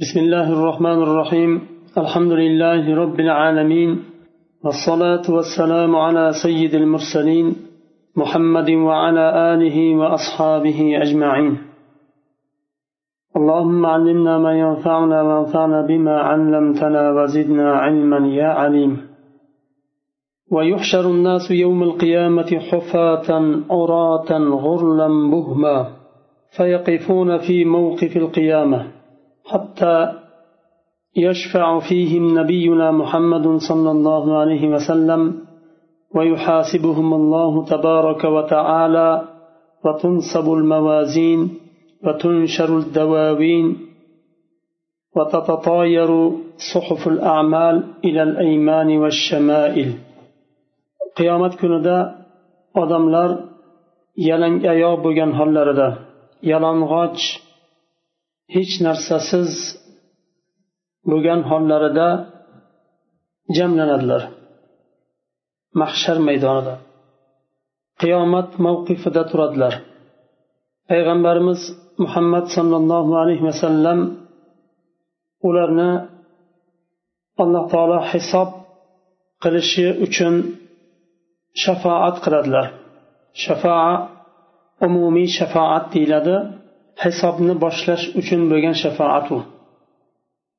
بسم الله الرحمن الرحيم. الحمد لله رب العالمين. والصلاة والسلام على سيد المرسلين محمد وعلى آله وأصحابه أجمعين. اللهم علمنا ما ينفعنا وانفعنا بما علمتنا وزدنا علما يا عليم. ويحشر الناس يوم القيامة حفاة عراة غرلا بهما فيقفون في موقف القيامة. حتى يشفع فيهم نبينا محمد صلى الله عليه وسلم ويحاسبهم الله تبارك وتعالى وتنصب الموازين وتنشر الدواوين وتتطاير صحف الأعمال إلى الأيمان والشمائل qiyomat kunida odamlar yalang oyoq bo'lgan hollarida yalang'och hech narsasiz bo'lgan hollarida jamlanadilar. Mahshar maydonida. Qiyomat mavqifida turadilar. Payg'ambarimiz muhammad sollallohu alayhi vasallam ularni alloh taolo hisob qilishi uchun shafoat qiladilar. Shafoa umumiy shafoat deyiladi. Hisobni boshlash uchun bo'lgan shafoat u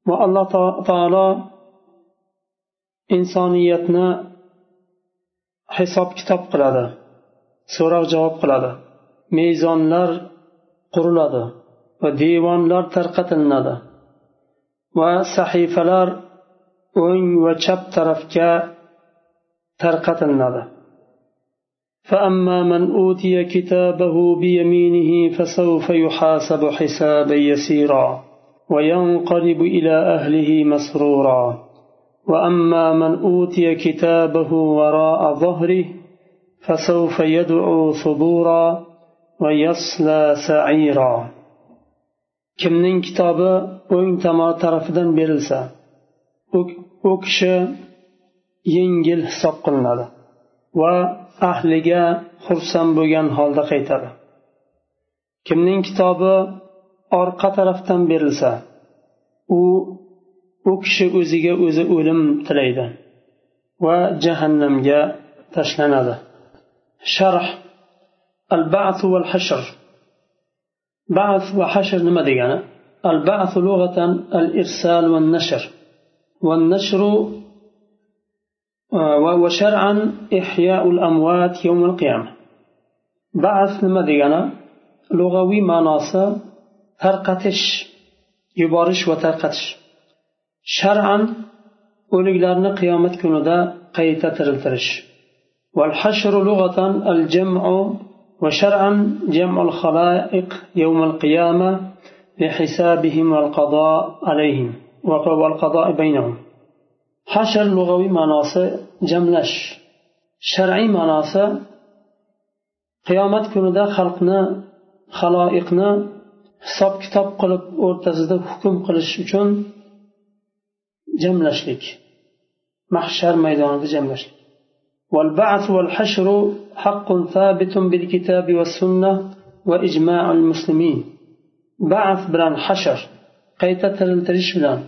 va alloh taolo insoniyatni hisob kitob qiladi so'roq javob qiladi. Mezonlar quriladi va devonlar tarqatilinadi va sahifalar o'ng va chap tarafga tarqatilinadi فأما من أوتي كتابه بيمينه فسوف يحاسب حسابا يسيرا وينقلب إلى أهله مسرورا. وأما من أوتي كتابه وراء ظهره فسوف يدعو ثبورا ويصلى سعيرا. kimning kitobi o'ng tomon tarafidan berilsa u kishi yengil hisob qilinadi va ahliga xursand bo'lgan holda qaytadi. Kimning kitobi orqa tarafdan berilsa u u kishi o'ziga o'zi o'lim tilaydi va jahannamga tashlanadi. Sharh al ba'th val hashr ba'th va hashr nima degani? Al ba'th lug'atan al irsal va nashr va nashru وشرعا إحياء الأموات يوم القيامة. بعث degani lug'aviy ma'nosi tarqatish yuborish va tarqatish shar'an o'liklarni qiyomat kunida qayta tiriltirish والحشر لغة الجمع وشرعا جمع الخلائق يوم القيامة لحسابهم والقضاء عليهم والقضاء بينهم. hashr lug'aviy ma'nosi jamlash shar'iy ma'nosi qiyomat kunida xalqni haloyiqni hisob kitob qilib o'rtasida hukm qilish uchun jamlashlik mahshar maydonida jamlashlik والبعث والحشر حق ثابت بالكتاب والسنة وإجماع المسلمين بعث بلان حشر قيتا ترلتريش بلان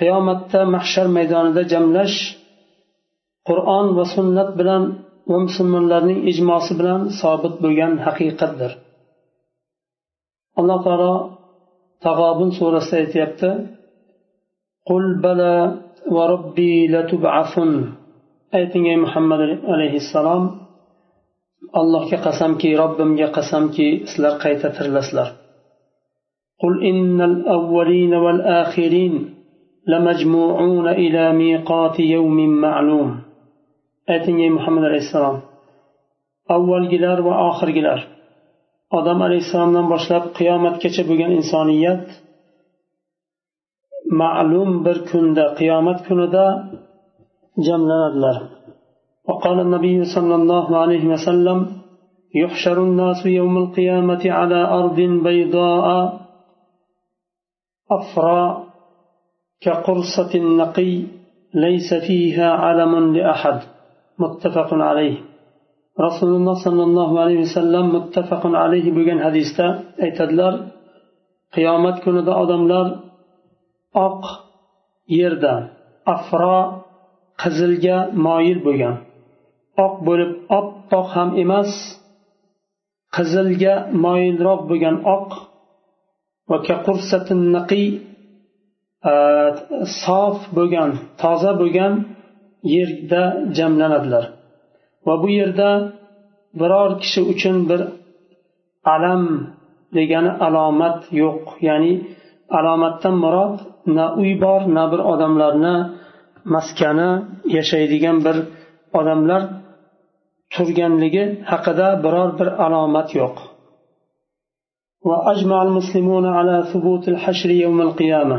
qiyomatda mahshar maydonida jamlash qur'on va sunnat bilan va musulmonlarning ijmosi bilan sobit bo'lgan haqiqatdir alloh taolo tag'obun surasida aytyapti qul bala va robbi latub'afun ayting ey muhammad alayhissalom allohga qasamki robbimga qasamki sizlar qayta tirilasizlar قل إن الأولين والآخرين لمجموعون إلى ميقات يوم معلوم ayting muhammad alayhissalom avvalgilar va oxirgilar odam alayhissalomdan boshlab qiyomatgacha bo'lgan insoniyat ma'lum bir kunda qiyomat kunida jamlanadilar وقال النبي صلى الله عليه وسلم يحشر الناس يوم القيامة على أرض بيضاء أفراء كقرصة النقي ليس فيها علم لأحد متفق عليه rasululloh sollallohu alayhi vasallam muttafaqun alayhi bo'lgan hadisda aytadilar qiyomat kunida odamlar oq yerda afro qizilga moyil bo'lgan oq bo'lib oppoq ham emas qizilga moyilroq bo'lgan oq sof bo'lgan toza bo'lgan yerda jamlanadilar va bu yerda biror kishi uchun bir alam degani alomat yo'q ya'ni alomatdan murod na uy bor na bir odamlarni maskani yashaydigan bir odamlar turganligi haqida biror bir alomat yo'q وأجمع المسلمون على ثبوت الحشر يوم القيامة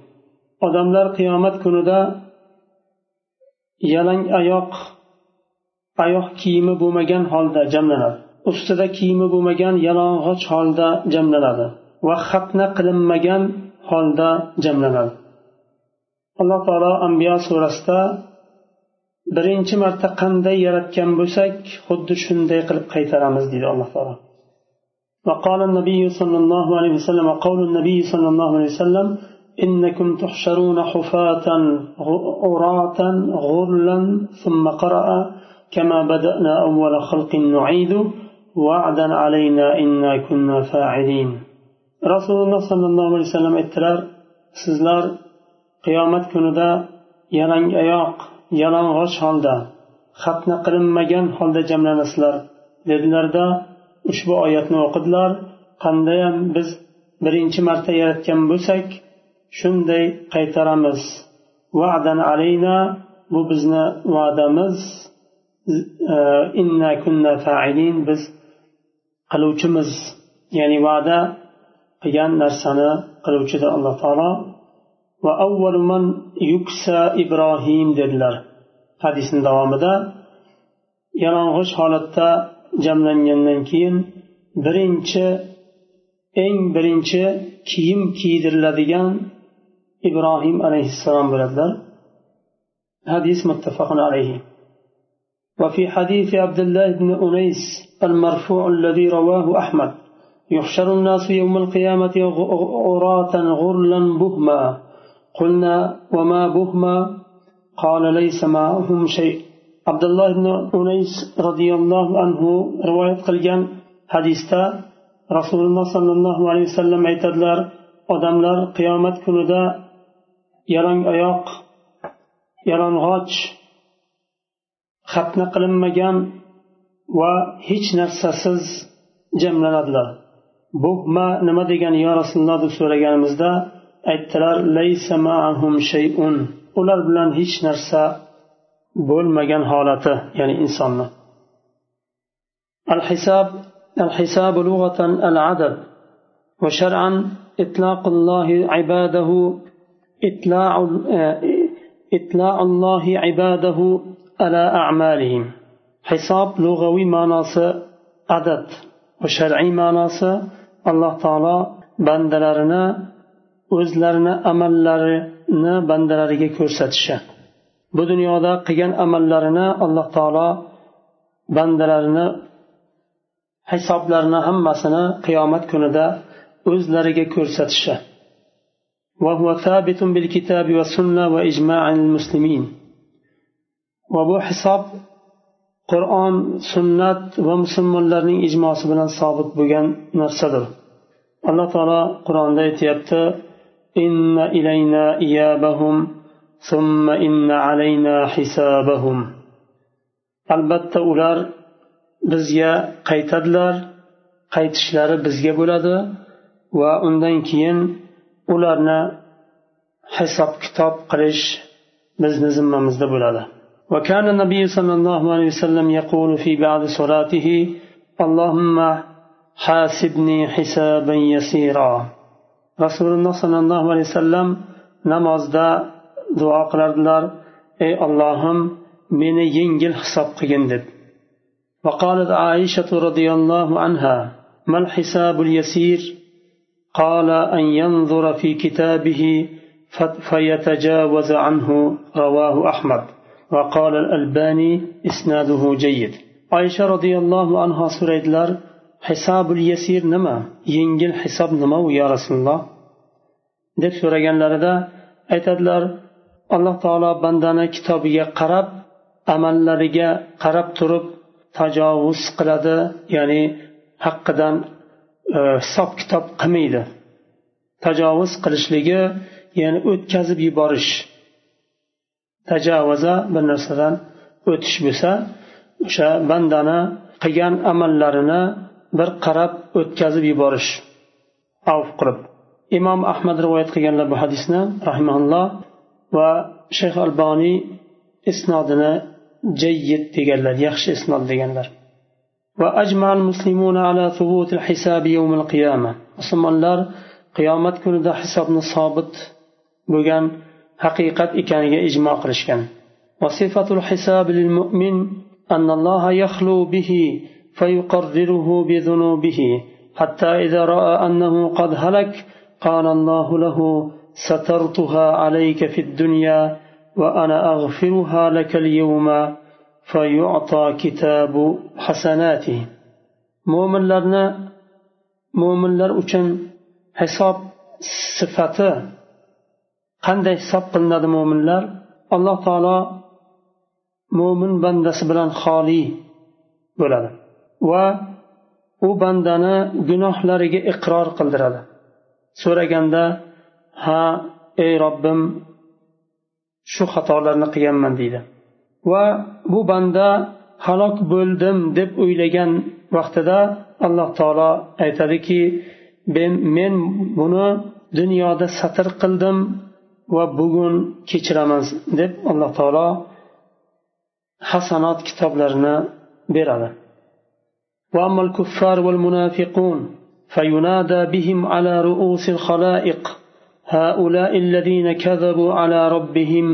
odamlar qiyomat kunida yalang oyoq oyoq kiyimi bo'lmagan holda jamlanadi ustida kiyimi bo'lmagan yalang'och holda jamlanadi va xatna qilinmagan holda jamlanadi alloh taolo ambiyo surasida birinchi marta qanday yaratgan bo'lsak xuddi shunday qilib qaytaramiz deydi alloh taolo وقال النبي صلى الله عليه وسلم وقول النبي صلى الله عليه وسلم إنكم تحشرون حفاة عراة غرلا ثم قرأ كما بدأنا أول خلق نعيد وعدا علينا إنا كنا فاعلين رسول الله صلى الله عليه وسلم اترار sizlar qiyomat kunida yalang oyoq yalang'och holda xatna qilinmagan holda jamlanasizlar dedilarda ushbu oyatni o'qidilar qandayyam biz birinchi marta yaratgan bo'lsak shunday qaytaramiz. Va'dan alayna bu bizni va'damiz. Inna kunna fa'ilin biz qiluvchimiz. Ya'ni va'da qilgan narsani qiluvchidir alloh taolo. Va avvaluman yuksa ibrohim dedilar hadisni davomida. Yalang'ich holatda jamlangandan keyin birinchi eng birinchi kiyim kiydiriladigan ibrohim alayhissalom bo'ladilar hadis muttafaqun alayhi وفي حديث عبد الله بن أنيس المرفوع الذي رواه أحمد. يحشر الناس يوم القيامة عراة غرلا بهما. قلنا وما بهما؟ قال ليس معهم شيء. عبد الله بن أنيس رضي الله عنه رواية قلقان حديثة رسول الله صلى الله عليه وسلم aytadilar odamlar qiyomat kunida yalang oyoq yalang'och xatna qilinmagan va hech narsasiz jamlanadilar buhma nima degani yo rasululloh deb so'raganimizda aytdilar ular bilan hech narsa bo'lmagan holati ya'ni insonni الحساب الحساب لغة العدد وشرعا إطلاق الله عباده إطلاع إطلاع الله عباده على أعمالهم حساب لغوي معناس عدد وشرعي معناس الله تعالى بندلرنا o'zlarini amallarini bandalariga ko'rsatishi bu dunyoda qilgan amallarini alloh taolo bandalarini hisoblarini hammasini qiyomat kunida o'zlariga ko'rsatishi وهو ثابت بالكتاب والسنة وإجماع المسلمين وبو حساب قرآن سنة ومسلمون لرنين إجماع بلان ثابت بغان نرسدر الله تعالى قرآن دايت يبتا إن إلينا إيابهم ثم إن علينا حسابهم albatta ular bizga qaytadilar qaytishlari bizga bo'ladi va undan keyin ularni hisob kitob qilish bizni zimmamizda bo'ladi وكان النبي صلى الله عليه وسلم يقول في بعض صلاته اللهم حاسبني حسابا يسيرا rasululloh sollallohu alayhi vasallam namozda duo qilardilar ey ollohim meni yengil hisob qilgin deb وقالت عائشة رضي الله عنها ما الحساب اليسير قال أن ينظر في كتابه فيتجاوز عنه رواه أحمد. وقال الألباني إسناده جيد. عائشة رضي الله عنها سوريدلر حساب اليسير نما؟ ينجل حساب نما يا رسول الله؟ deb so'raganlarida aytadilar alloh taolo bandani kitobiga qarab amallariga qarab turib tajovuz qiladi ya'ni haqqidan E, hisob kitob qilmaydi. Tajovuz qilishligi ya'ni o'tkazib yuborish. Tajavoza bir narsadan o'tish bo'lsa o'sha bandani qilgan amallarini bir qarab o'tkazib yuborish. Avf qilib. Imom ahmad rivoyat qilganlar bu hadisni rahimaulloh va shayx alboniy isnodini jayyid deganlar yaxshi isnod deganlar. وأجمع المسلمون على ثبوت الحساب يوم القيامة. مسلمانlar qiyomat kunida hisobni sobit bo'lgan haqiqat ekaniga ijmo qilishgan وصفة الحساب للمؤمن أن الله يخلو به فيقرره بذنوبه. حتى إذا رأى أنه قد هلك قال الله له سترتها عليك في الدنيا وأنا أغفرها لك اليوم. kitabu hasanati mo'minlarni mo'minlar uchun hisob sifati qanday hisob qilinadi mo'minlar alloh taolo mo'min bandasi bilan xoli bo'ladi va u bandani gunohlariga iqror qildiradi. So'raganda ha ey robbim shu xatolarni qilganman deydi. va bu banda halok bo'ldim deb o'ylagan vaqtida alloh taolo aytadiki men buni dunyoda satr qildim va bugun kechiraman deb alloh taolo hasanot kitoblarini beradi وأما الكفار والمنافقون فينادى بهم على رؤوس الخلائق هؤلاء الذين كذبوا على ربهم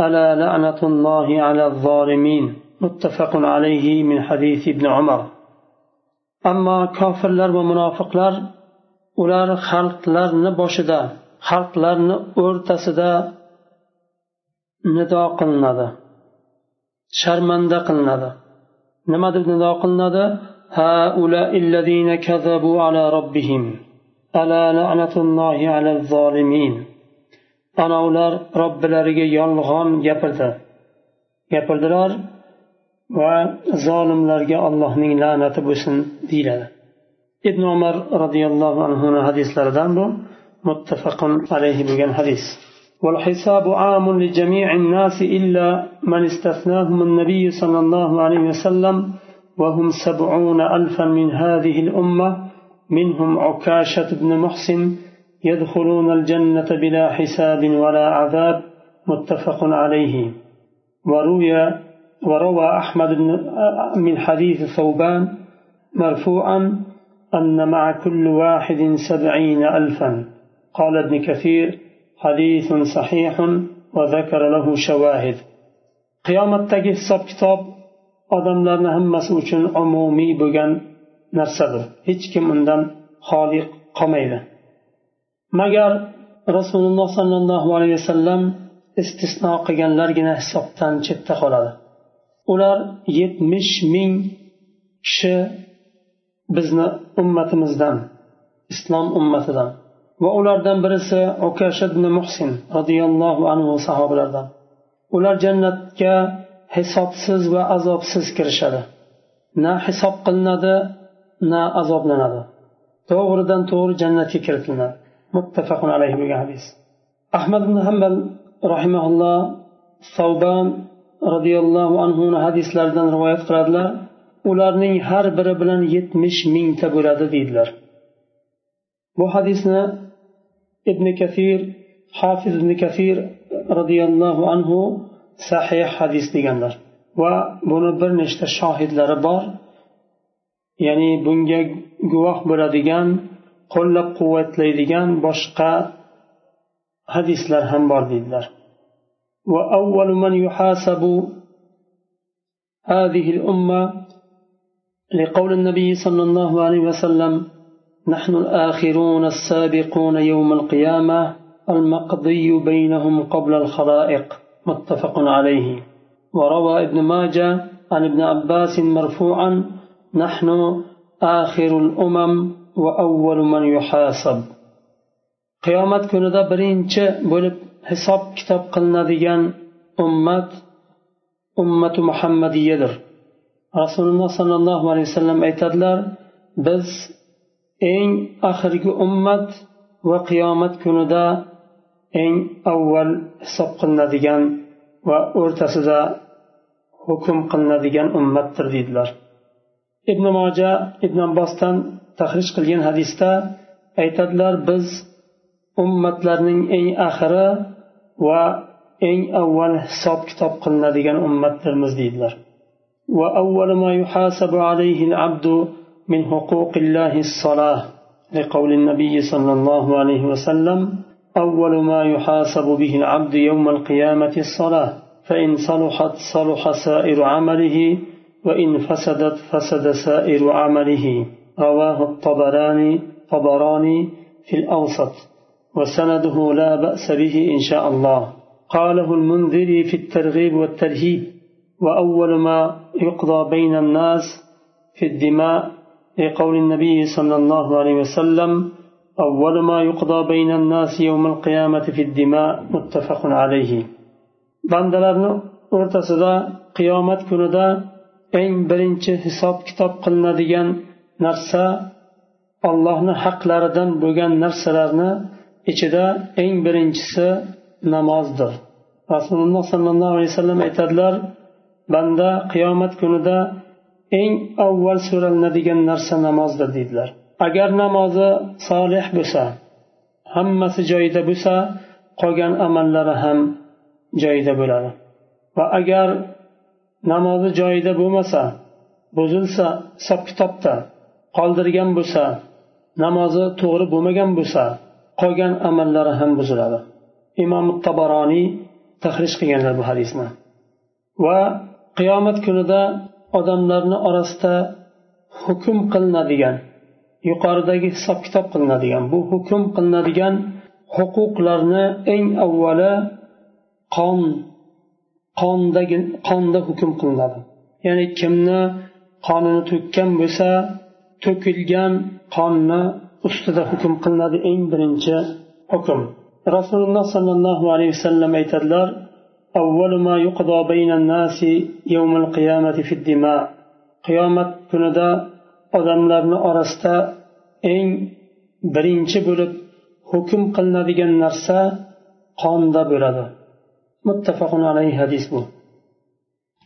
ألا لعنة الله على الظالمين متفق عليه من حديث ابن عمر أما كافر ومنافق ular xalqlarni boshida xalqlarni o'rtasida nido qilinadi sharmanda qilinadi nima deb nido qilinadi ana ular robbilariga yolg'on gapirdi gapirdilar va zolimlarga allohning la'nati bo'lsin deyiladi ibn umar roziyallohu anhuni hadislaridan bu muttafaqun alayhi bo'lgan hadis والحساب عام لجميع الناس إلا من استثناهم النبي صلى الله عليه وسلم وهم سبعون ألفا من هذه الأمة منهم عكاشة بن محسن يدخلون الجنة بلا حساب ولا عذاب متفق عليه. وروي وروى أحمد من حديث ثوبان مرفوعا أن مع كل واحد سبعين ألفا. قال ابن كثير حديث صحيح وذكر له شواهد. تجي حساب كتاب odamlarni hammasi uchun umumiy bo'lgan narsadir hech kim undan xoli qolmaydi magar rasululloh sollallohu alayhi vasallam istisno qilganlargina hisobdan chetda qoladi. Ular yetmish ming kishi bizni ummatimizdan islom ummatidan va ulardan birisi ukasha ibn muhsin roziyallohu anhu sahobalardan. Ular jannatga hisobsiz va azobsiz kirishadi. Na hisob qilinadi na azoblanadi. To'g'ridan to'g'ri jannatga kiritiladi. Muttafaqun alayhi bo'lgan hadis. Ahmad ibn hambal rahimaulloh savban roziyallohu anhuni hadislaridan rivoyat qiladilar. Ularning har biri bilan yetmish mingta bo'ladi deydilar. Bu hadisni ibn kasir hafiz ibn kasir roziyallohu anhu sahih hadis deganlar. Va buni bir nechta shohidlari bor. Ya'ni bunga guvoh bo'ladigan qo'llab quvvatlaydigan boshqa hadislar ham bor deydilar وأول من يحاسب هذه الأمة لقول النبي صلى الله عليه وسلم نحن الآخرون السابقون يوم القيامة المقضي بينهم قبل الخلائق متفق عليه وروى ابن ماجه عن ابن عباس مرفوعا نحن آخر الأمم qiyomat kunida birinchi bo'lib hisob kitob qilinadigan ummat ummati muhammadiyadir. Rasululloh sollallohu alayhi vasallam aytadilar biz eng oxirgi ummat va qiyomat kunida eng avval hisob qilinadigan va o'rtasida hukm qilinadigan ummatdir deydilar. Ibn moja ibn abbosdan tahrij qilgan hadisda aytadilar biz ummatlarning eng oxiri va eng avval hisob kitob qilinadigan ummatdirmiz deydilar وأول ما يحاسب عليه العبد من حقوق الله الصلاة لقول النبي صلى الله عليه وسلم أول ما يحاسب به العبد يوم القيامة الصلاة فإن صلحت صلح سائر عمله وإن فسدت فسد سائر عمله. رواه الطبراني طبراني في الأوسط وسنده لا بأس به إن شاء الله. قاله المنذري في الترغيب والترهيب وأول ما يقضى بين الناس في الدماء لقول النبي صلى الله عليه وسلم أول ما يقضى بين الناس يوم القيامة في الدماء متفق عليه. bandalarni o'rtasida qiyomat kunida eng birinchi hisob kitob qilinadigan narsa allohni haqlaridan bo'lgan narsalarni ichida eng birinchisi namozdir. Rasululloh sollallohu alayhi vasallam aytadilar banda qiyomat kunida eng avval so'ralinadigan narsa namozdir deydilar agar namozi solih bo'lsa hammasi joyida bo'lsa qolgan amallari ham joyida bo'ladi. Va agar namozi joyida bo'lmasa buzilsa hisob kitobda qoldirgan bo'lsa namozi to'g'ri bo'lmagan bo'lsa qolgan amallari ham buziladi. Imom tabaroniy tahrij qilganlar bu hadisni. Va qiyomat kunida odamlarni orasida hukm qilinadigan yuqoridagi hisob kitob qilinadigan bu hukm qilinadigan huquqlarni eng avvali qon qondagi qonda hukm qilinadi. Ya'ni kimni qonini to'kkan bo'lsa to'kilgan qonni ustida hukm qilinadi eng birinchi hukm. Rasululloh sollallohu alayhi vasallam aytadilar qiyomat kunida odamlarni orasida eng birinchi bo'lib hukm qilinadigan narsa qonda bo'ladi. Muttafaqun alayhi hadis bu.